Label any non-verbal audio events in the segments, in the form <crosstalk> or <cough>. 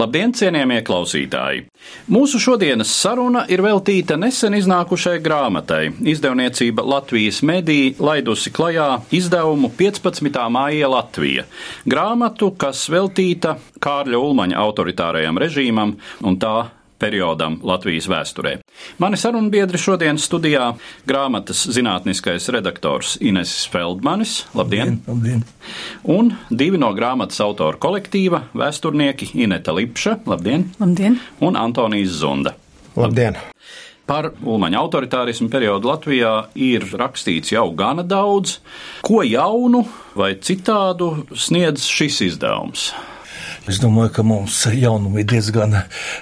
Labdien, cienījamie klausītāji! Mūsu šodienas saruna ir veltīta nesen iznākušai grāmatai. Izdevniecība Latvijas medija laidusi klajā izdevumu 15. māja Latvija. Grāmatu, kas veltīta Kārļa Ulmaņa autoritārajam režīmam un tā periodam Latvijas vēsturē. Mani sarunbiedri šodien studijā - grāmatas zinātniskais redaktors Inesis Feldmanis. Labdien! Labdien. Un divi no grāmatas autora kolektīva - vēsturnieki Ineta Lipša, labdien! Labdien! Un Antonijs Zunda. Labdien! Par Ulmaņa autoritārismu periodu Latvijā ir rakstīts jau gana daudz. Ko jaunu vai citādu sniedz šis izdevums? Es domāju, ka mums jaunumu ir diezgan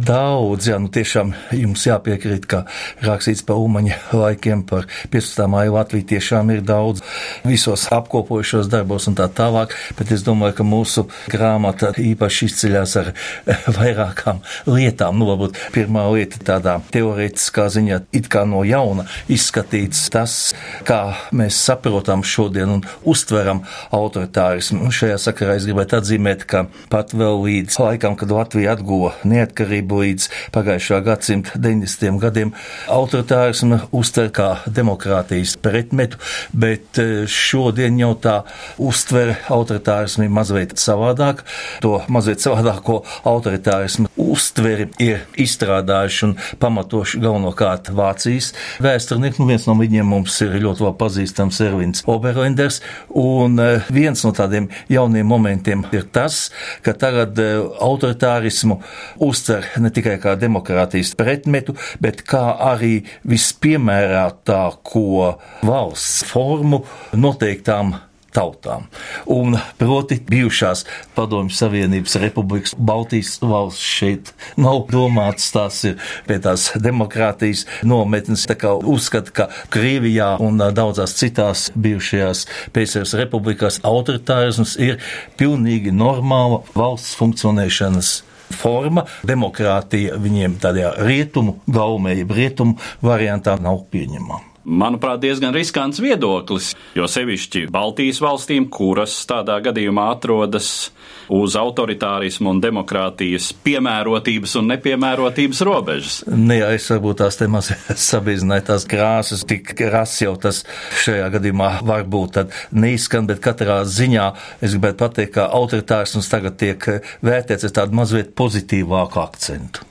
daudz. Jā, nu tiešām jums jāpiekrīt, ka rakstīts par Umaņa laikiem, par 15. māju Latviju tiešām ir daudz visos apkopojušos darbos un tā tālāk, bet es domāju, ka mūsu grāmata īpaši izceļas ar <laughs> vairākām lietām. Nu, varbūt pirmā lieta tādā teorētiskā ziņā it kā no jauna izskatīts tas, kā mēs saprotam šodien un uztveram autoritārismu. Šajā sakarā es gribētu atzīmēt, ka pat vēl līdz laikam, kad Latvija atguva neatkarību līdz pagājušā gadsimta 90. gadiem, autoritārismu uztver kā demokrātijas pretmetu, bet eh, šodien jau tā uztver autoritārismu mazliet savādāk. To mazliet savādāko autoritārismu uztveri ir izstrādājuši un pamatoši galvenokārt Vācijas vēsturnieki. Nu, viens no viņiem mums ir ļoti labi pazīstams Ervins Oberlenders, un eh, viens no tādiem jauniem momentiem ir tas, ka tagad eh, autoritārismu uztver ne tikai kā demokrātijas pretmetu, bet kā arī vispiemērātāko valsts formu noteiktām tautām. Un proti bijušās Padomju Savienības republikas Baltijas valsts šeit nav domāts, tās ir pie tās demokrātijas nometnes, tā kā uzskata, ka Krievijā un daudzās citās bijušajās PSRS republikās autoritārisms ir pilnīgi normāla valsts funkcionēšanas forma. Demokrātija viņiem tādā rietumu gaumē, jeb rietumu variantā nav pieņemama manuprāt, diezgan riskants viedoklis, jo sevišķi Baltijas valstīm, kuras tādā gadījumā atrodas uz autoritārismu un demokrātijas piemērotības un nepiemērotības robežas. Ne, jā, es varbūt tās te maz <laughs> sabīzināju tās krāsas, tik ras jau tas šajā gadījumā varbūt tad neizskan, bet katrā ziņā es gribētu pateikt, ka autoritārisms tagad tiek vērtēts ar tādu mazliet pozitīvāku akcentu.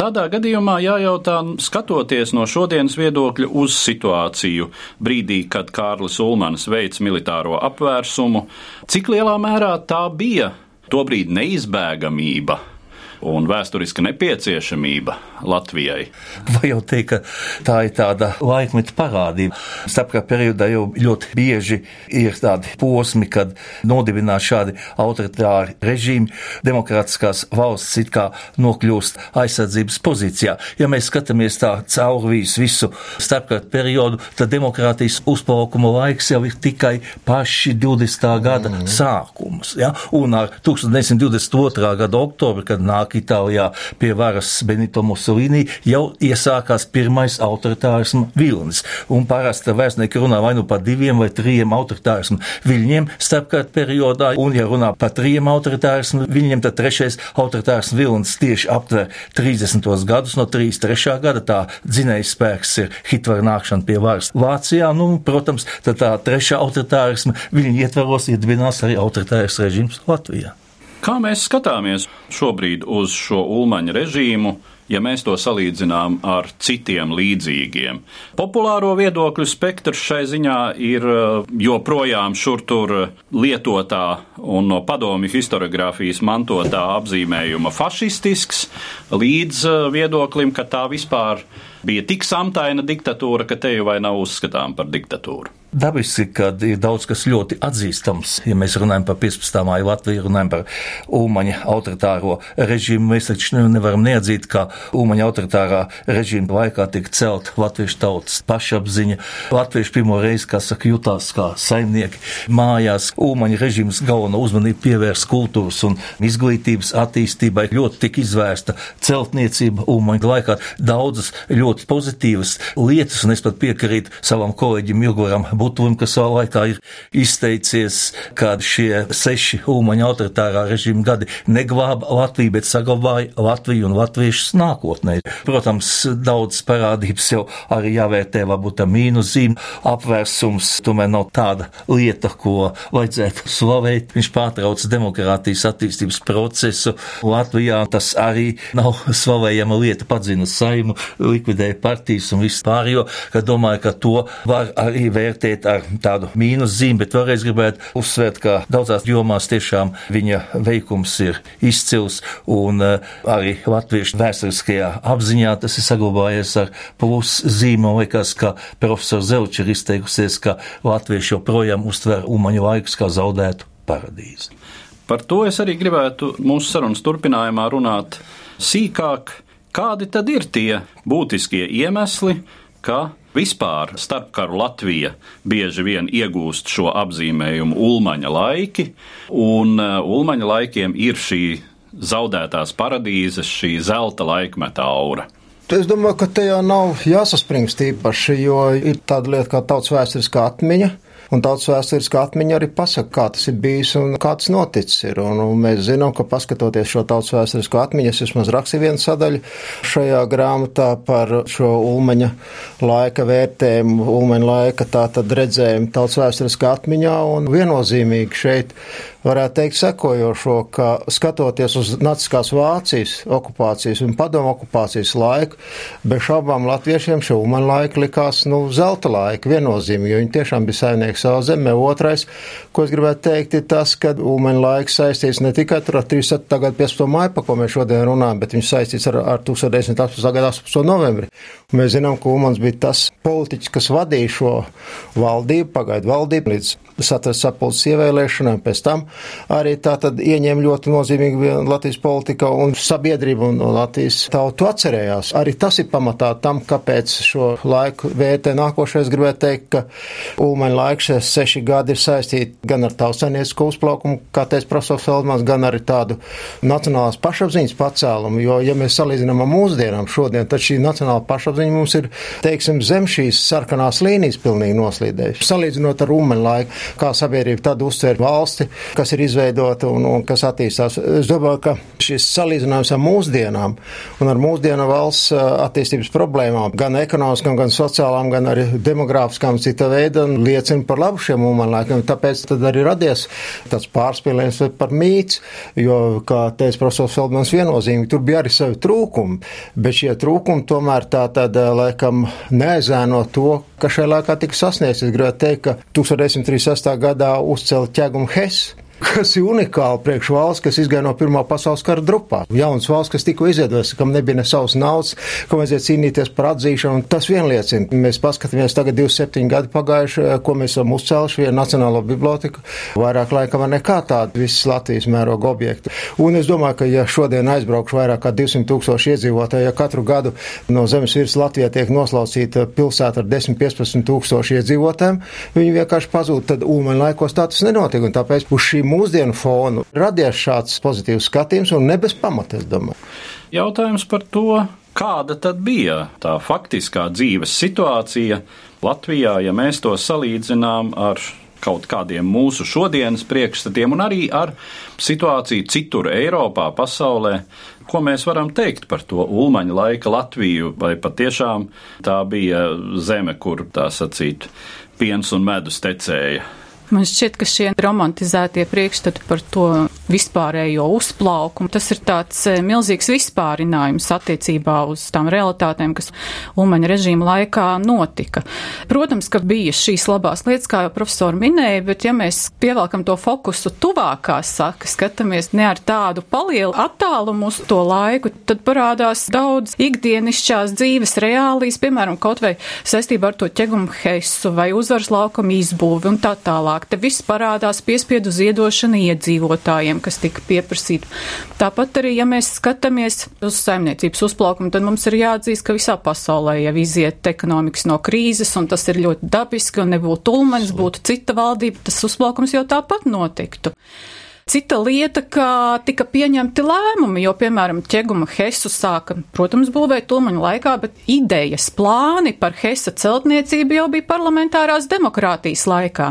Tādā gadījumā jājautā, skatoties no šodienas viedokļa uz situāciju, brīdī, kad Kārlis Ulmans veids militāro apvērsumu, cik lielā mērā tā bija tobrīd neizbēgamība un vēsturiska nepieciešamība Latvijai. Vai jau teikt, ka tā ir tāda laikmeta parādība? Starpkara periodā jau ļoti bieži ir tādi posmi, kad nodibināt šādi autoritāri režīmi, demokrātiskās valsts it kā nokļūst aizsardzības pozīcijā. Ja mēs skatāmies tā cauri visu starpkara periodu, tad demokrātijas uzplaukuma laiks jau ir tikai paši 20. gada mm -hmm. sākums. Ja? Un ar 1922. gada oktobri, kad nāk nāk Itālijā pie varas Benito Mussolini, jau iesākās pirmais autoritārismu vilnis. Un parasti vēstnieki runā vai nu par diviem vai trim autoritārismu viļņiem starpkara periodā, un ja runā par trim autoritārismu viļņiem, tad trešais autoritārismu vilnis tieši aptver 30. gadus no 33. gada. Tā dzinējs spēks ir Hitlera nākšana pie varas Vācijā, nu, protams, tad tā trešā autoritārisma viļņa ietvaros iedibinās arī autoritārs režīms Latvijā. Kā mēs skatāmies šobrīd uz šo ulmaņa režīmu, ja mēs to salīdzinām ar citiem līdzīgiem? Populāro viedokļu spektrs šai ziņā ir eh, joprojām šur tur lietotā un no padomju historiografijas mantotā apzīmējuma fašistisks, līdz eh, viedoklim, ka tā vispār bija tik samtaina diktatūra, ka te jau vai nav uzskatām par diktatūru. Dabiski, ka ir daudz kas ļoti atzīstams. Ja mēs runājam par 15. māju Latviju, runājam par Umaņa autoritāro režīmu, mēs taču nevaram neatzīt, ka Umaņa autoritārā režīma laikā tika celt latviešu tautas pašapziņa. Latvieši pirmo reizi, kā saka, jutās kā saimnieki mājās. Umaņa režīms galveno uzmanību pievērs kultūras un izglītības attīstībai. Ļoti tika izvērsta celtniecība Umaņa laikā. Daudzas ļoti pozitīvas lietas, un es pat piekrītu savam kolēģim Ilgoram Butulim, kas savā laikā ir izteicies, ka šie seši Ulmaņa autoritārā režīma gadi neglāba Latviju, bet saglabāja Latviju un latviešus nākotnē. Protams, daudz parādības jau arī jāvērtē, varbūt tā mīnuszīme, apvērsums, tomēr nav tāda lieta, ko vajadzētu slavēt. Viņš pārtrauc demokrātijas attīstības procesu Latvijā. Tas arī nav slavējama lieta, padzina saimu, likvidēja partijas un visu pārējo, ka domāju, ka to var arī vērtēt ar tādu mīnus zīmi, bet vēlreiz gribētu uzsvērt, ka daudzās jomās tiešām viņa veikums ir izcils un eh, arī latviešu vēsturiskajā apziņā tas ir saglabājies ar plus zīmu. Man liekas, ka profesors Zelčs ir izteikusies, ka latvieši joprojām uztver umaņu laikus kā zaudētu paradīzi. Par to es arī gribētu mūsu sarunas turpinājumā runāt sīkāk. Kādi tad ir tie būtiskie iemesli, ka Vispār starpkaru Latvija bieži vien iegūst šo apzīmējumu Ulmaņa laiki, un uh, Ulmaņa laikiem ir šī zaudētās paradīzes, šī zelta laikmeta aura. Es domāju, ka te jau nav jāsaspringst īpaši, jo ir tāda lieta kā tautas vēsturiskā atmiņa. Un tautas vēsturiskā atmiņa arī pasaka, kā tas ir bijis un kā tas noticis ir. Un, un mēs zinām, ka paskatoties šo tautas vēsturisko atmiņu, es vismaz rakstīju vienu sadaļu šajā grāmatā par šo ulmaņa laika vērtējumu, ulmaņa laika tā tad redzējumu tautas vēsturiskā atmiņā un viennozīmīgi šeit varētu teikt sekojošo, ka skatoties uz Naciskās Vācijas okupācijas un padomu okupācijas laiku, bez šaubām latviešiem šie ulmaņa laiki likās, nu, zelta laika viennozīmīgi, jo viņi tiešām bija saimnieki savā zemē. Otrais, ko es gribētu teikt, ir tas, ka ulmaņa laiks saistīts ne tikai ar 37. gadu 15. māju, pa ko mēs šodien runājam, bet viņš saistīts ar, ar 1918. gada 18. novembri. Un mēs zinām, ka Ulmans bija tas politiķis, kas vadīja šo valdību, pagaidu valdību līdz satveres sapulces ievēlēšanai, pēc tam arī tā tad ieņēma ļoti nozīmīgu Latvijas politikā un sabiedrību un Latvijas tautu atcerējās. Arī tas ir pamatā tam, kāpēc šo laiku vērtē nākošais gribētu teikt, ka Ulmaņa laiks seši gadi ir saistīti gan ar tautsainiecisku uzplaukumu, kā teica profesors Feldmans, gan arī tādu nacionālās pašapziņas pacēlumu, jo, ja mēs salīdzinām ar mūsdienām šodien, tad šī nacionāla pašapziņa mums ir, teiksim, zem šīs sarkanās līnijas pilnīgi noslīdējuši. Salīdzinot ar Ulmaņa laiku, kā sabiedrība tad uztver valsti, kas ir izveidota un, un kas attīstās. Es domāju, ka šis salīdzinājums ar mūsdienām un ar mūsdienu valsts attīstības problēmām, gan ekonomiskām, gan sociālām, gan arī demogrāfiskām cita veida, liecina par labu šiem mūmenlēkiem. Tāpēc tad arī radies tāds pārspīlējums par mīts, jo, kā teica profesors Feldmans viennozīmīgi, tur bija arī savi trūkumi, bet šie trūkumi tomēr tā tad, laikam, neaizēno to, kas šajā laikā tika sasniegts. Es gribētu teikt, ka 1936. gadā uzcēla ķēgumu Hess kas ir unikāli priekš valsts, kas izgāja no Pirmā pasaules kara drupā. Jauns valsts, kas tikko izveidojas, kam nebija ne savas naudas, kam vajadzēja cīnīties par atzīšanu. Tas vien liecina. Mēs paskatāmies tagad 27 gadi pagājuši, ko mēs esam uzcēluši vienu Nacionālo biblioteku. Vairāk laikam nekā tādu visas Latvijas mēroga objektu. Un es domāju, ka ja šodien aizbraukšu vairāk kā 200 tūkstoši iedzīvotāju, ja katru gadu no zemes virs Latvijā tiek noslaucīta pilsēta ar 10-15 tūkstoši iedzīvotājiem, viņi vienkārši pazūd, tad ūmeņa laikos tā tas nenotiek. Un tāpēc uz šīm mūsdienu fonu radies šāds pozitīvs skatījums un ne bez pamata, es domāju. Jautājums par to, kāda tad bija tā faktiskā dzīves situācija Latvijā, ja mēs to salīdzinām ar kaut kādiem mūsu šodienas priekšstatiem un arī ar situāciju citur Eiropā, pasaulē. Ko mēs varam teikt par to ulmaņa laika Latviju, vai patiešām tā bija zeme, kur tā sacīt, piens un medus tecēja Man šķiet, ka šie romantizētie priekšstati par to vispārējo uzplaukumu, tas ir tāds eh, milzīgs vispārinājums attiecībā uz tām realitātēm, kas Ulmaņa režīma laikā notika. Protams, ka bija šīs labās lietas, kā jau profesori minēja, bet ja mēs pievelkam to fokusu tuvākās sakas, skatāmies ne ar tādu palielu attālumu uz to laiku, tad parādās daudz ikdienišķās dzīves reālijas, piemēram, kaut vai saistībā ar to ķegumu heisu vai uzvaras laukumu izbūvi un tā tālāk. Te viss parādās piespiedu ziedošana iedzīvotājiem, kas tika pieprasīta. Tāpat arī, ja mēs skatāmies uz saimniecības uzplaukumu, tad mums ir jāatzīst, ka visā pasaulē jau iziet ekonomikas no krīzes, un tas ir ļoti dabiski, un nebūtu ulmanis, būtu cita valdība, tas uzplaukums jau tāpat notiktu. Cita lieta, ka tika pieņemti lēmumi, jo, piemēram, ķeguma Hesu sāka, protams, būvēt Tulmaņa laikā, bet idejas plāni par Hesa celtniecību jau bija parlamentārās demokrātijas laikā.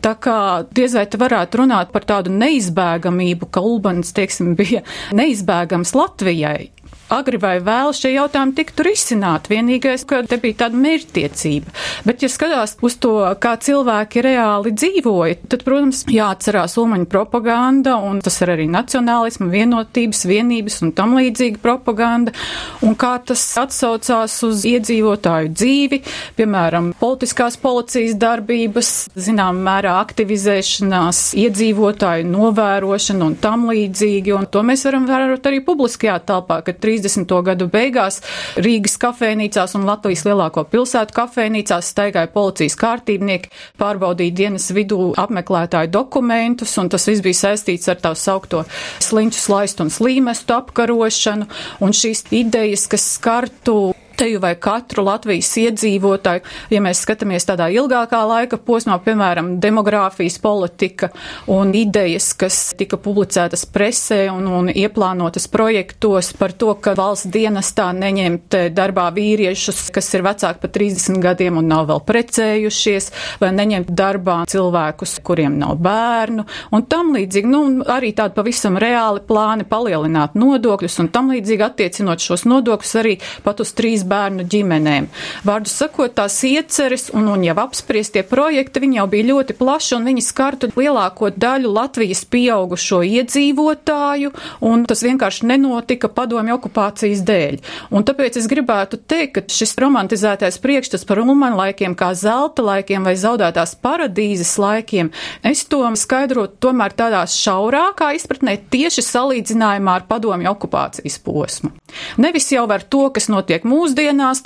Tā kā diez vai te varētu runāt par tādu neizbēgamību, ka Ulbans, teiksim, bija neizbēgams Latvijai agri vai vēl šie jautājumi tiktu risināti. Vienīgais, ka te bija tāda mērķtiecība. Bet, ja skatās uz to, kā cilvēki reāli dzīvoja, tad, protams, jāatcerās Ulmaņa propaganda, un tas ir arī nacionālisma, vienotības, vienības un tam līdzīga propaganda, un kā tas atsaucās uz iedzīvotāju dzīvi, piemēram, politiskās policijas darbības, zinām, mērā aktivizēšanās, iedzīvotāju novērošana un tam līdzīgi, un to mēs varam vērot arī publiskajā telpā, ka 30. gadu beigās Rīgas kafejnīcās un Latvijas lielāko pilsētu kafejnīcās staigāja policijas kārtībnieki, pārbaudīja dienas vidū apmeklētāju dokumentus, un tas viss bija saistīts ar tā saukto sliņķu slaistu un slīmestu apkarošanu, un šīs idejas, kas skartu teju vai katru Latvijas iedzīvotāju, ja mēs skatāmies tādā ilgākā laika posmā, piemēram, demogrāfijas politika un idejas, kas tika publicētas presē un, un ieplānotas projektos par to, ka valsts dienestā neņemt darbā vīriešus, kas ir vecāki par 30 gadiem un nav vēl precējušies, vai neņemt darbā cilvēkus, kuriem nav bērnu, un tam līdzīgi, nu, arī tādi pavisam reāli plāni palielināt nodokļus un tam līdzīgi attiecinot šos nodokļus arī pat uz trīs bērnu ģimenēm. Vārdu sakot, tās ieceres un, un jau apspriestie projekti, viņi jau bija ļoti plaši un viņi skartu lielāko daļu Latvijas pieaugušo iedzīvotāju, un tas vienkārši nenotika padomju okupācijas dēļ. Un tāpēc es gribētu teikt, ka šis romantizētais priekšstats par Ulmanu laikiem, kā zelta laikiem vai zaudētās paradīzes laikiem, es to skaidrotu tomēr tādā šaurākā izpratnē tieši salīdzinājumā ar padomju okupācijas posmu. Nevis jau ar to, kas notiek mūsdienās,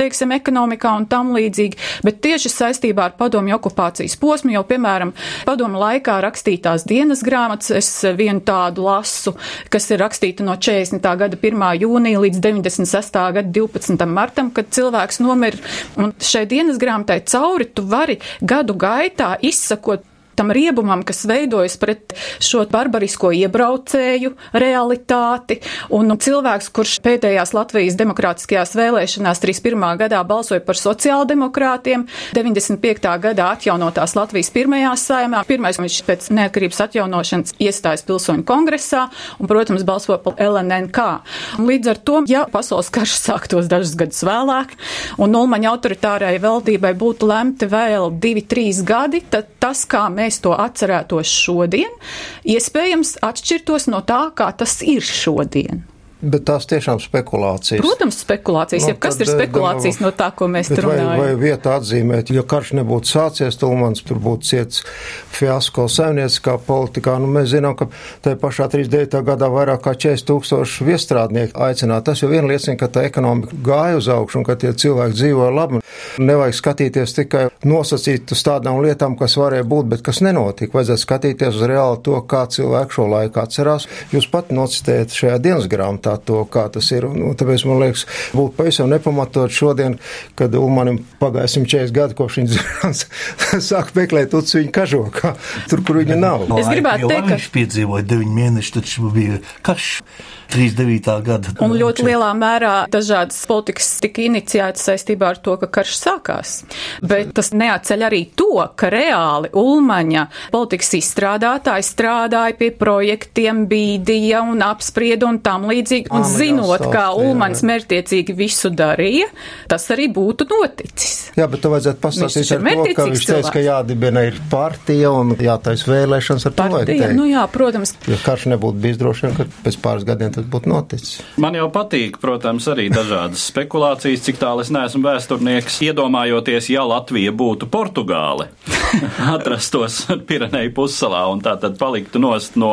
teiksim, ekonomikā un tam līdzīgi, bet tieši saistībā ar padomju okupācijas posmu, jau, piemēram, padomju laikā rakstītās dienas grāmatas, es vienu tādu lasu, kas ir rakstīta no 40. gada 1. jūnija līdz 96. gada 12. martam, kad cilvēks nomira, un šai dienas grāmatai cauri tu vari gadu gaitā izsakot tam riebumam, kas veidojas pret šo barbarisko iebraucēju realitāti. Un cilvēks, kurš pēdējās Latvijas demokrātiskajās vēlēšanās 31. gadā balsoja par sociāldemokrātiem, 95. gadā atjaunotās Latvijas pirmajā saimā, pirmais viņš pēc neatkarības atjaunošanas iestājas pilsoņu kongresā un, protams, balso par LNNK. Un līdz ar to, ja pasaules karš sāktos dažus gadus vēlāk un Nulmaņa autoritārai valdībai būtu lemti vēl divi, trīs gadi, tad tas, kā mēs mēs to atcerētos šodien, iespējams atšķirtos no tā, kā tas ir šodien. Bet tās tiešām spekulācijas. Protams, spekulācijas. Nu, ja kas ir eh, spekulācijas no tā, ko mēs tur runājam? Vai, vai vieta atzīmēt, ja karš nebūtu sācies, Tulmans tur būtu ciets fiasko saimnieciskā politikā. Nu, mēs zinām, ka tajā pašā 39. gadā vairāk kā 40 tūkstoši viestrādnieku aicināja. Tas jau vien liecina, ka tā ekonomika gāja uz augšu un ka tie cilvēki dzīvoja labi. Nevajag skatīties tikai nosacīt uz tādām lietām, kas varēja būt, bet kas nenotika. Vajadzētu skatīties uz reāli to, kā cilvēku šo laiku atcerās. Jūs pat nocitējat šajā dienas grāmatā novērtāt to, kā tas ir. Un, un tāpēc man liekas, būtu pavisam nepamatot šodien, kad Ulmanim pagāja 140 gadi, kopš viņš <laughs> sāk meklēt uz viņu kažokā, tur, kur viņa nav. Es gribētu teikt, ka viņš piedzīvoja 9 mēnešus, taču bija karš. 39. gada. Un ļoti lielā mērā dažādas politikas tika iniciētas saistībā ar to, ka karš sākās. Bet tas neatceļ arī to, ka reāli Ulmaņa politikas izstrādātāji strādāja pie projektiem, bīdīja un apsprieda un tam līdzīgi mērtiecīgi, un Ā, nu zinot, jā, kā Ulmans jā. mērtiecīgi visu darīja, tas arī būtu noticis. Jā, bet tu vajadzētu pastāstīt ar ir to, ka viņš teica, ka jādibina ir partija un jātais vēlēšanas ar to Partija, teikt. nu jā, protams, Ja karš nebūtu bijis droši vien, ka pēc pāris gadiem tas būtu noticis. Man jau patīk, protams, arī dažādas spekulācijas, cik tālu es neesmu vēsturnieks. Iedomājoties, ja Latvija būtu Portugāle, <laughs> atrastos Pireneju pussalā un tā tad paliktu nost no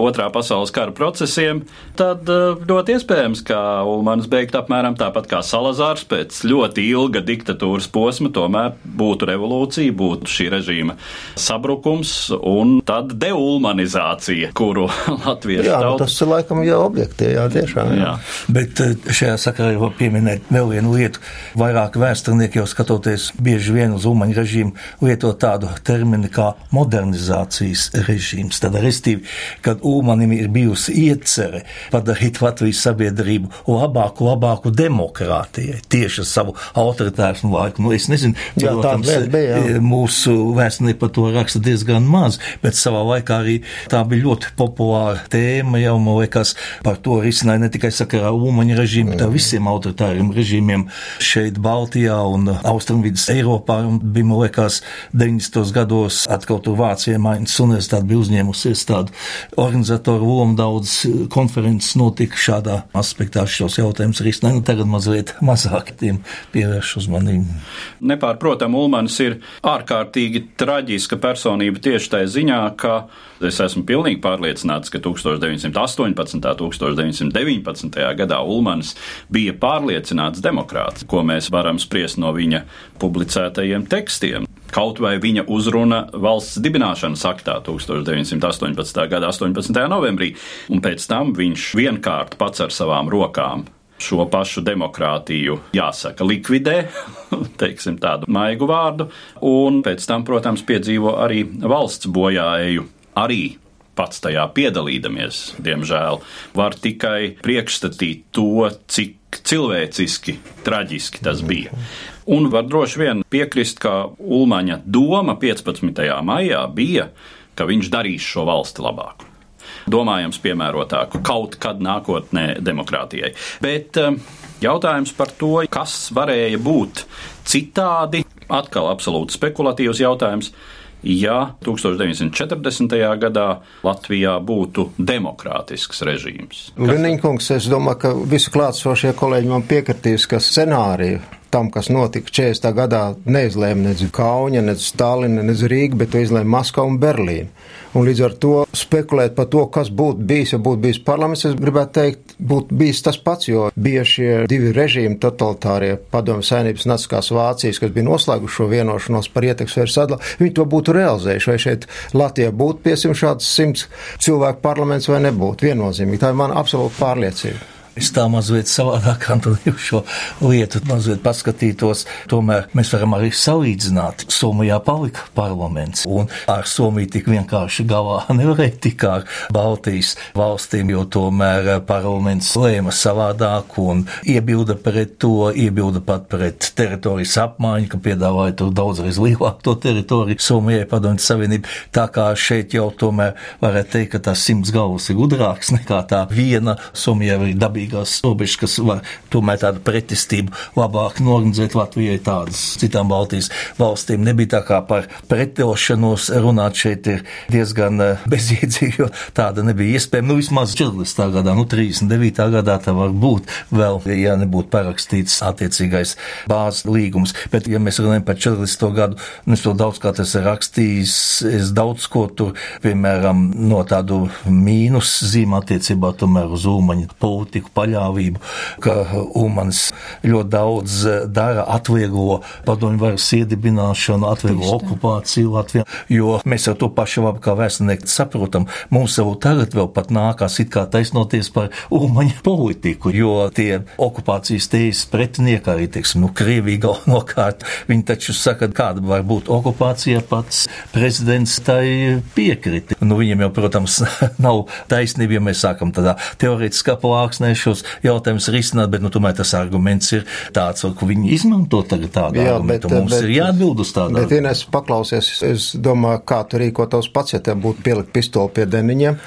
otrā pasaules kara procesiem, tad eh, ļoti iespējams, ka Ulmans beigtu apmēram tāpat kā Salazārs pēc ļoti ilga diktatūras posma, tomēr būtu revolūcija, būtu šī režīma sabrukums un tad deulmanizācija, kuru <laughs> latviešu Jā, nu, tauta tas ir laikam jau objektīvi, jā, tiešām. Jā. Jā. Bet eh, šajā sakarā var pieminēt vēl vienu lietu. Vairāk vēsturnieki jau skatoties bieži vien uz Umaņa režīmu lieto tādu terminu kā modernizācijas režīms. Tad, restīvi, kad Umanim ir bijusi iecerē padarīt Latvijas sabiedrību labāku, labāku demokrātijai, tieši ar savu autoritāru laiku. Nu, es nezinu, Jā, tāda lieta bija, jā. mūsu vēsturnieki par to raksta diezgan maz, bet savā laikā arī tā bija ļoti populāra tēma. Jau man liekas, par to risināja ne tikai sakarā ar Umaņa režīmu, bet ar visiem autoritāriem režīmiem šeit, Baltijā un Austrumvidas Eiropā. Un bija, man liekas, 90. gados atkal tur Vācijā Mainz universitāte bija uzņēmusies tādu organizatoru lomu. Daudz konferences notika šādā aspektā šos jautājumus risināja. Nu, tagad mazliet mazāk tiem pievērš uzmanību. Nepārprotam, Ulmans ir ārkārtīgi traģiska personība tieši tajā ziņā, ka es esmu pilnīgi pārliecināts, ka 1918. un 1919. gadā Ulmans bija pārliecināts demokrāts, ko mēs varam spriest no viņa publicētajiem tekstiem. Kaut vai viņa uzruna valsts dibināšanas aktā 1918. gada 18. novembrī, un pēc tam viņš vienkārt pats ar savām rokām šo pašu demokrātiju, jāsaka, likvidē, <laughs> teiksim tādu maigu vārdu, un pēc tam, protams, piedzīvo arī valsts bojāēju, arī pats tajā piedalīdamies, diemžēl, var tikai priekšstatīt to, cik cilvēciski, traģiski tas bija. Un var droši vien piekrist, ka Ulmaņa doma 15. maijā bija, ka viņš darīs šo valsti labāku domājams piemērotāku kaut kad nākotnē demokrātijai. Bet eh, jautājums par to, kas varēja būt citādi, atkal absolūti spekulatīvs jautājums. Ja 1940. gadā Latvijā būtu demokrātisks režīms, Liniņkungs, es domāju, ka visi klātsošie kolēģi man piekritīs, ka scenāriju tam, kas notika 40. gadā, neizlēma nec Kauņa, nec Stalina, nec Rīga, bet to izlēma Maskava un Berlīna. Un līdz ar to spekulēt par to, kas būtu bijis, ja būtu bijis parlaments, es gribētu teikt, būtu bijis tas pats, jo bija šie divi režīmi, totalitārie padomju saimnības naciskās Vācijas, kas bija noslēguši šo vienošanos par ietekmes sadalījumu, viņi to būtu realizējuši. Vai šeit Latvijā būtu, piesim, šāds simts cilvēku parlaments vai nebūtu? Viennozīmīgi. Tā ir mana absolūta pārliecība. Es tā mazliet savādāk Antoni, šo lietu mazliet paskatītos. Tomēr mēs varam arī salīdzināt. Somijā palika parlaments, un ar Somiju tik vienkārši galā <laughs> nevarēja tik ar Baltijas valstīm, jo tomēr parlaments lēma savādāk un iebilda pret to, iebilda pat pret teritorijas apmaiņu, ka piedāvāja tur daudzreiz lielāku to teritoriju Somijai padomju savienību. Tā kā šeit jau tomēr varētu teikt, ka tās simts galvas ir gudrāks nekā tā viena Somijai arī dabīgās robežas, kas var tomēr tādu pretestību labāk norganizēt Latvijai tādas citām Baltijas valstīm. Nebija tā kā par pretošanos runāt šeit ir diezgan eh, bezjēdzīgi, jo tāda nebija iespējama. Nu, vismaz 40. gadā, nu, 39. gadā tā var būt vēl, ja nebūtu parakstīts attiecīgais bāzes līgums. Bet, ja mēs runājam par 40. gadu, nu, es to daudz kā ir rakstījis, es daudz ko tur, piemēram, no tādu mīnus zīmē attiecībā tomēr uz Ulmaņa politiku paļāvību, ka Ulmans ļoti daudz dara, atvieglo padomju varas iedibināšanu, atvieglo okupāciju Latvijā, jo mēs jau to pašu labi kā vēsturnieki saprotam. Mums jau tagad vēl pat nākās it kā taisnoties par Ulmaņa politiku, jo tie okupācijas tējas pretinieki arī, teiksim, nu, Krievija galvenokārt, viņi taču saka, kāda var būt okupācija, pats prezidents tai piekriti. Nu, viņiem jau, protams, <laughs> nav taisnība, ja mēs sākam tādā teorētiskā plāksnē šos jautājumus risināt, bet, nu, tomēr tas arguments ir tāds, ka viņi izmanto tagad tādu Jā, argumentu. Bet, mums bet, ir jāatbild uz tādu. Bet, Ines, paklausies, es domāju, kā tu rīkotos pats, ja tev būtu pielikt pistoli pie deniņiem,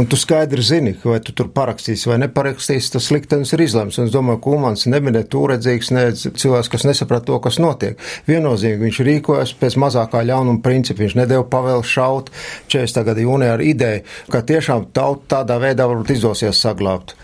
un tu skaidri zini, vai tu tur parakstīsi vai neparakstīsi, tas liktenis ir izlemts. Un es domāju, ka Ulmans nebija tūredzīgs, ne cilvēks, kas nesaprata to, kas notiek. Viennozīmīgi viņš rīkojas pēc mazākā ļaunuma principa. Viņš nedēļu pavēlu šaut 40. gada jūnijā ar ideju, ka tiešām tautu tādā veidā varbūt izdosies saglabāt.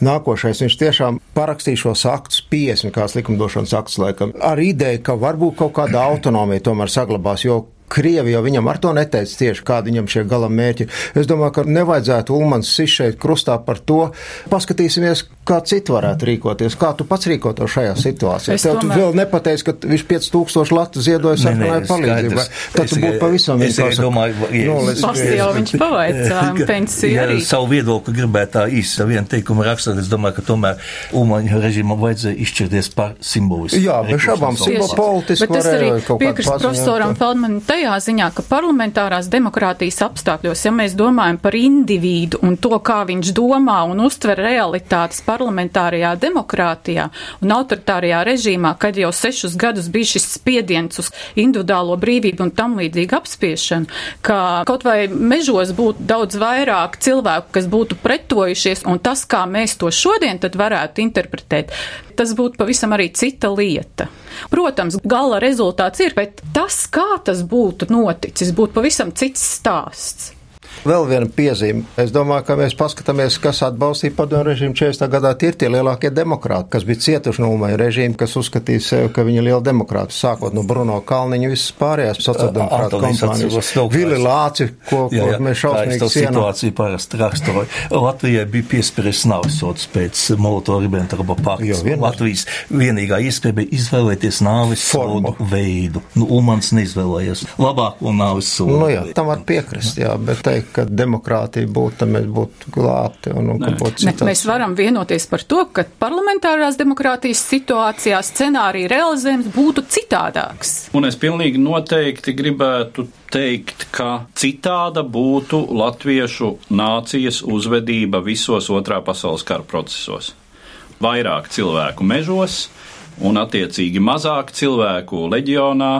Nākošais viņš tiešām parakstīja šos aktus, 50 kāds likumdošanas akts, laikam, ar ideju, ka varbūt kaut kāda autonomija tomēr saglabās, jo Krievija jau viņam ar to neteica tieši, kādi viņam šie gala mērķi. Es domāju, ka nevajadzētu Ulmans šeit krustā par to. Paskatīsimies, kā citi varētu rīkoties. Kā tu pats rīkoto šajā situācijā? Es Tev tomēr... tu vēl nepateici, ka viņš 5000 latu ziedoja sarkanai palīdzībai. Tad tu būtu pavisam vienkārši. domāju, ja, no, es, jau viņš pavaicāja <laughs> pensiju ja, arī. Savu viedokli gribētu tā īsi vienu teikumu rakstot. Es domāju, ka tomēr Ulmaņa režīmam vajadzēja izšķirties par simbolismu. Jā, bez šabām simboliski. Bet tas arī piekrist profesoram Feldmanam tajā ziņā, ka parlamentārās demokrātijas apstākļos, ja mēs domājam par individu un to, kā viņš domā un uztver realitātes parlamentārajā demokrātijā un autoritārajā režīmā, kad jau sešus gadus bija šis spiediens uz individuālo brīvību un tam līdzīgu apspiešanu, ka kaut vai mežos būtu daudz vairāk cilvēku, kas būtu pretojušies, un tas, kā mēs to šodien tad varētu interpretēt, tas būtu pavisam arī cita lieta. Protams, gala rezultāts ir, bet tas, kā tas būtu noticis, būtu pavisam cits stāsts. Vēl viena piezīme. Es domāju, ka mēs paskatāmies, kas atbalstīja padomu režīmu 40. gadā. Tie ir tie lielākie demokrāti, kas bija cietuši no Ulmaņa režīma, kas uzskatīja sevi, ka viņi ir lieli demokrāti. Sākot no Bruno Kalniņa, visas pārējās sociāldemokrāta kompānijas. Vili Lāci, ko, jā, jā, ko mēs šausmīgi sienā. situācija parasti raksturoja. Latvijai bija piespieris nāvisots pēc Molotovu-Ribbentropa pakta. Latvijas vienīgā iespēja bija izvēlēties nāvis sodu veidu. Nu, Ulmans neizvēlējies labāko nāvis sodu. Nu, jā, tam var piekrist, jā, bet teikt, ka demokrātija būtu, tad mēs būtu glābti. Un, un, būtu ne, mēs varam vienoties par to, ka parlamentārās demokrātijas situācijā scenārija realizējums būtu citādāks. Un es pilnīgi noteikti gribētu teikt, ka citāda būtu latviešu nācijas uzvedība visos otrā pasaules kara procesos. Vairāk cilvēku mežos un attiecīgi mazāk cilvēku leģionā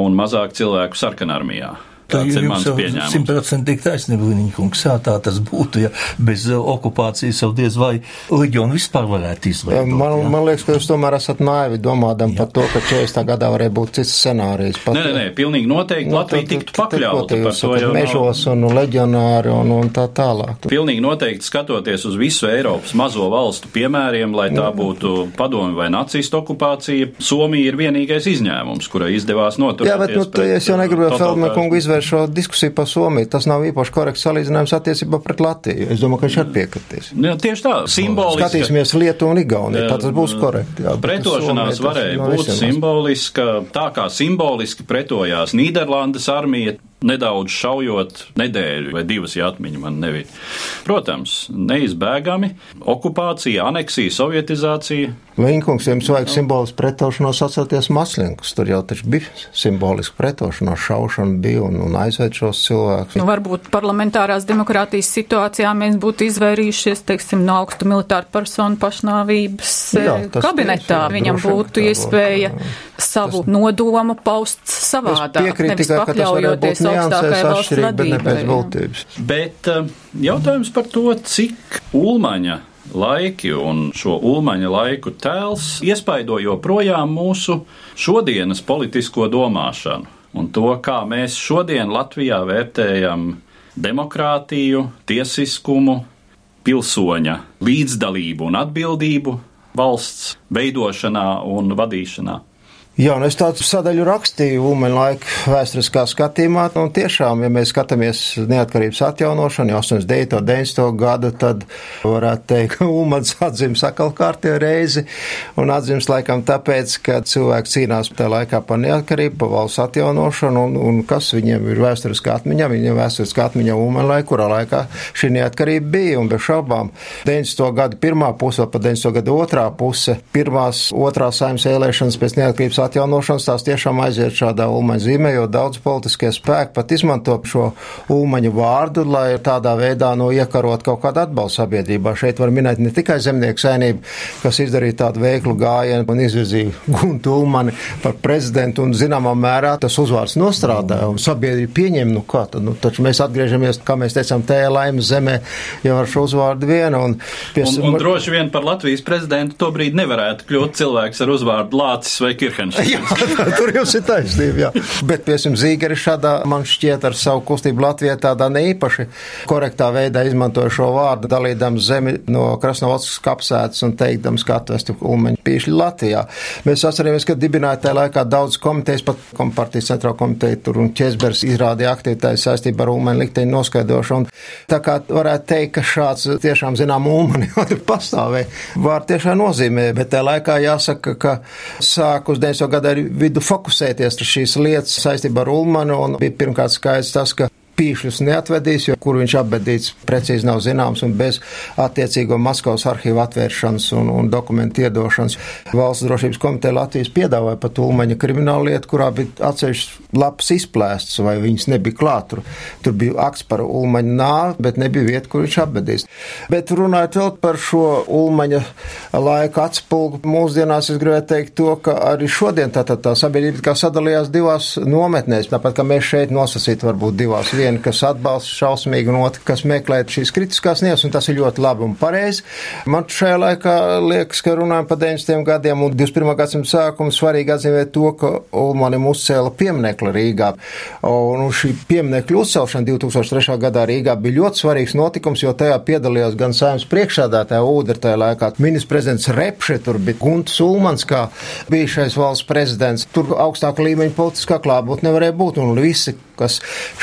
un mazāk cilvēku sarkanarmijā. Ir mans pieņēmums. Simtprocentīgi taisnība, Līniņa kungs, jā, tā tas būtu, ja bez uh, okupācijas jau diez vai leģionu vispār varētu izveidot. Man, jā. man liekas, ka jūs tomēr esat naivi domādam jā. par to, ka 40. gadā varēja būt cits scenārijs. Pat, nē, nē, nē, pilnīgi noteikti nu, Latvija tiktu pakļauta par to jau. Mežos un leģionāri un, un tā tālāk. Pilnīgi noteikti skatoties uz visu Eiropas mazo valstu piemēriem, lai tā būtu padomi vai nacistu okupācija, Somija ir vienīgais izņēmums, kurai izdevās noturēties. Jā, bet, nu, es jau negribēju Feldman kungu izvērst šo diskusiju par Somiju. Tas nav īpaši korekts salīdzinājums attiecībā pret Latviju. Es domāju, ka viņš arī piekritīs. Jā, tieši tā, simboliski. Skatīsimies Lietuvu un Igauniju, tā tas būs korekti. Jā, Pretošanās Somija, varēja būt simboliska, tā kā simboliski pretojās Nīderlandes armija nedaudz šaujot nedēļu vai divas, ja atmiņa man nebija. Protams, neizbēgami okupācija, aneksija, sovietizācija. Viņkungs, jums vajag simbolisku pretošanos atcelties Maslinkus. Tur jau taču bija simboliski pretošanos, šaušana bija un, un aizved šos cilvēkus. Nu, varbūt parlamentārās demokrātijas situācijā mēs būtu izvairījušies, teiksim, no augstu militāru personu pašnāvības Jā, eh, kabinetā. Tieši, Viņam būtu iespēja savu nodomu paust savādāk. Piekrīt tikai, ka tas varētu būt niansēs atšķirīgi, bet ne pēc būtības. Bet eh, jautājums par to, cik Ulmaņa laiki un šo ulmaņa laiku tēls iespaido joprojām mūsu šodienas politisko domāšanu un to, kā mēs šodien Latvijā vērtējam demokrātiju, tiesiskumu, pilsoņa līdzdalību un atbildību valsts veidošanā un vadīšanā. Jā, un es tādu sadaļu rakstīju Ulmaņa laika vēsturiskā skatījumā, nu, un tiešām, ja mēs skatāmies neatkarības atjaunošanu, jau 89. 90. gadu, tad varētu teikt, ka Ulmaņs atzīmes atkal kārtē reizi, un atzīmes laikam tāpēc, ka cilvēki cīnās tajā laikā par neatkarību, par valsts atjaunošanu, un, un kas viņiem ir vēsturiskā atmiņā, viņiem vēsturiskā atmiņā Ulmaņa laika, kurā laikā šī neatkarība bija, un bez šaubām 90. gadu pirmā puse, pa 90. gadu otrā puse, pirmās, otrās saimnes vēlēšanas pēc neatkarības atjaunošanas, tās tiešām aiziet šādā ulmaņa zīmē, jo daudz politiskie spēki pat izmanto šo ulmaņu vārdu, lai tādā veidā no iekarot kaut kādu atbalstu sabiedrībā. Šeit var minēt ne tikai zemnieku saimnību, kas izdarīja tādu veiklu gājienu un izvirzīja <laughs> Guntu Ulmani par prezidentu, un zināmā mērā tas uzvārds nostrādāja, un sabiedrība pieņem, nu kā tad, nu, taču mēs atgriežamies, kā mēs teicām, tēja laimes zemē jau ar šo uzvārdu vienu. Un, pies... un, un droši vien par Latvijas prezidentu to brīdi nevarētu kļūt cilvēks ar uzvārdu Lācis vai Kirhenšteins. <laughs> jā, tur jums ir taisnība. Jā. Bet, piemēram, Zīgeri šādā man šķiet ar savu kustību Latvijā tādā neīpaši korektā veidā izmantoja šo vārdu, dalīdams zemi no Krasnovatskas kapsētas un teikdams, kā tu esi ulmeņu pīšļi Latvijā. Mēs atceramies, ka dibināja tajā laikā daudz komitejas, pat kompartijas centrā komiteja tur un Česbers izrādīja aktivitāti saistībā ar ulmeņu likteņu noskaidrošanu. Tā kā varētu teikt, ka šāds tiešām zinām ulmeņu <laughs> pastāvēja, var tiešām nozīmē, bet tajā laikā jāsaka, ka sākus 90 pagājušo gadu arī vidu fokusēties uz šīs lietas saistībā ar Ulmanu. Un bija pirmkārt skaidrs tas, ka pīšļus neatvedīs, jo kur viņš apbedīts precīzi nav zināms, un bez attiecīgo Maskavas arhīvu atvēršanas un, un dokumentu iedošanas valsts drošības komiteja Latvijas piedāvāja pat Ulmaņa kriminālu lietu, kurā bija atsevišķs lapas izplēsts, vai viņas nebija klāt. Tur, tur bija akts par Ulmaņa nāvi, bet nebija vieta, kur viņš apbedīs. Bet runājot vēl par šo Ulmaņa laika atspulgu, mūsdienās es gribētu teikt to, ka arī šodien tā, tā, tā sabiedrība kā sadalījās divās nometnēs, tāpat kā mēs šeit nosacīt varbūt divās vienās viena, kas atbalsta šausmīgi, un otra, kas meklē šīs kritiskās nieces, un tas ir ļoti labi un pareizi. Man šajā laikā liekas, ka runājam par 90. gadiem un 21. gadsimta sākumu svarīgi atzīmēt to, ka Ulmanim uzcēla pieminekli Rīgā. Un šī pieminekļa uzcelšana 2003. gadā Rīgā bija ļoti svarīgs notikums, jo tajā piedalījās gan saimnes priekšādātāja Ūdra tajā laikā, ministrs prezidents Repše, tur bija Gunts Ulmans, kā bijušais valsts prezidents. Tur augstāka līmeņa politiskā klātbūt nevarēja būt, un visi, kas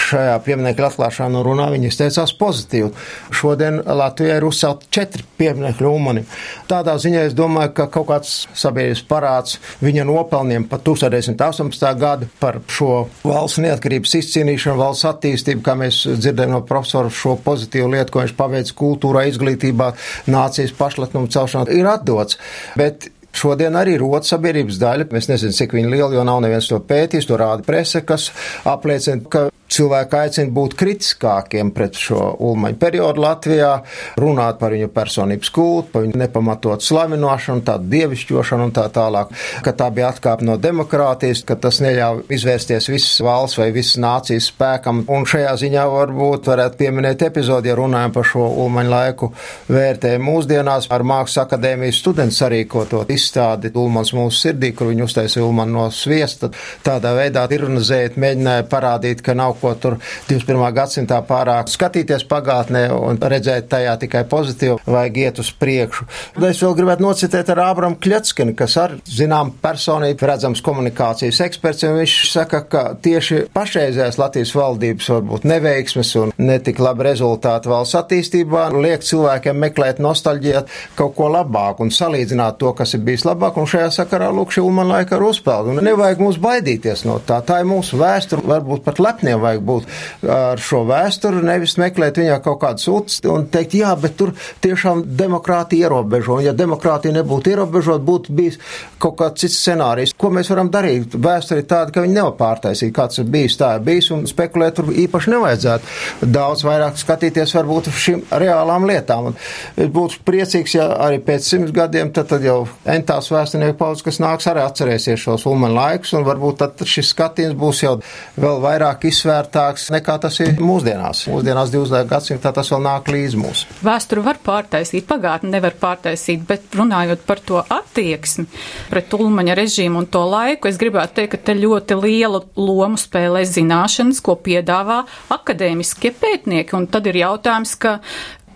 šajā pieminiekļa atklāšanā runā, viņi izteicās pozitīvi. Šodien Latvijā ir uzcelt četri pieminiekļu umani. Tādā ziņā es domāju, ka kaut kāds sabiedrības parāds viņa nopelniem par 1918. gadu par šo valsts neatkarības izcīnīšanu, valsts attīstību, kā mēs dzirdējam no profesora šo pozitīvu lietu, ko viņš paveic kultūrā, izglītībā, nācijas pašlatnumu celšanā, ir atdots. Bet Šodien arī rodas sabiedrības daļa, mēs nezinām, cik viņa liela, jo nav neviens to pētījis, to rāda prese, kas apliecina, ka cilvēki aicina būt kritiskākiem pret šo ulmaņu periodu Latvijā, runāt par viņu personības kultu, par viņu nepamatot slavinošanu, tādu dievišķošanu un tā tālāk, ka tā bija atkāpe no demokrātijas, ka tas neļauj izvērsties visas valsts vai visas nācijas spēkam. Un šajā ziņā varbūt varētu pieminēt epizodi, ja runājam par šo ulmaņu laiku vērtējumu mūsdienās ar Mākslas akadēmijas studentu sarīkotot izstādi Ulmans mūsu sirdī, kur viņi uztaisīja Ulmanu no sviesta. Tādā veidā ironizēt, mēģināja parādīt, ka nav ko tur 21. gadsimtā pārāk skatīties pagātnē un redzēt tajā tikai pozitīvu, vajag iet uz priekšu. Tad es vēl gribētu nocitēt ar Ābramu Kļetskini, kas ar zinām personību redzams komunikācijas eksperts, un viņš saka, ka tieši pašreizējās Latvijas valdības varbūt neveiksmes un netik labi rezultāti valsts attīstībā liek cilvēkiem meklēt nostalģiju kaut ko labāku un salīdzināt to, kas ir bijis labāk, un šajā sakarā lūk šī Ulman laika ar uzpeldu. Un nevajag mums baidīties no tā. Tā ir mūsu vēsture, varbūt pat lepniem vajag būt ar šo vēsturi, nevis meklēt viņā kaut kādas uts un teikt, jā, bet tur tiešām demokrātija ierobežo. Un ja demokrātija nebūtu ierobežot, būtu bijis kaut kāds cits scenārijs. Ko mēs varam darīt? Vēsture ir tāda, ka viņi nevar pārtaisīt, kāds ir bijis, tā ir bijis, un spekulēt tur īpaši nevajadzētu. Daudz vairāk skatīties varbūt uz šīm reālām lietām. Un būtu priecīgs, ja arī pēc simts gadiem tad, tad jau entās vēsturnieku paudzes, kas nāks, arī atcerēsies šos ulmeni laikus, un varbūt tad šis skatījums būs jau vēl vairāk izsvērts atvērtāks nekā tas ir mūsdienās. Mūsdienās 20. gadsimtā tas vēl nāk līdz mums. Vēsturi var pārtaisīt, pagātni nevar pārtaisīt, bet runājot par to attieksmi pret ulmaņa režīmu un to laiku, es gribētu teikt, ka te ļoti lielu lomu spēlē zināšanas, ko piedāvā akadēmiskie pētnieki, un tad ir jautājums, ka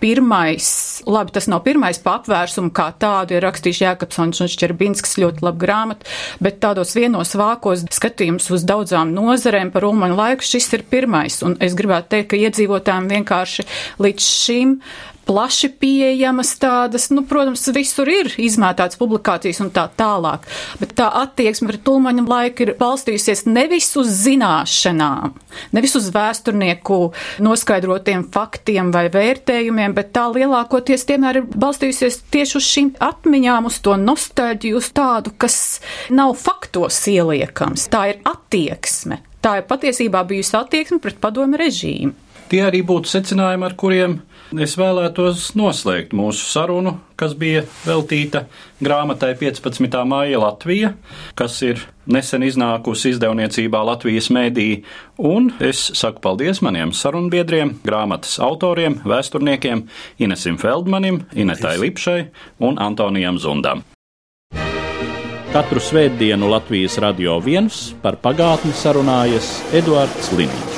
pirmais, labi, tas nav pirmais pa apvērsumu kā tādu, ir rakstījis Jēkabsons un Šķerbinskis ļoti labi grāmatu, bet tādos vienos vākos skatījums uz daudzām nozarēm par Ulmaņu laiku šis ir pirmais, un es gribētu teikt, ka iedzīvotājiem vienkārši līdz šim plaši pieejamas tādas, nu, protams, visur ir izmētāts publikācijas un tā tālāk, bet tā attieksme pret Ulmaņa laiku ir balstījusies nevis uz zināšanām, nevis uz vēsturnieku noskaidrotiem faktiem vai vērtējumiem, bet tā lielākoties vienmēr ir balstījusies tieši uz šīm atmiņām, uz to nostalģiju, uz tādu, kas nav faktos ieliekams. Tā ir attieksme. Tā ir patiesībā bijusi attieksme pret padomu režīmu. Tie arī būtu secinājumi, ar kuriem es vēlētos noslēgt mūsu sarunu, kas bija veltīta grāmatai 15. māja Latvija, kas ir nesen iznākusi izdevniecībā Latvijas mēdī, un es saku paldies maniem sarunbiedriem, grāmatas autoriem, vēsturniekiem Inesim Feldmanim, Inetai Lipšai un Antonijam Zundam. Katru svētdienu Latvijas radio viens par pagātni sarunājas Eduards Līniju.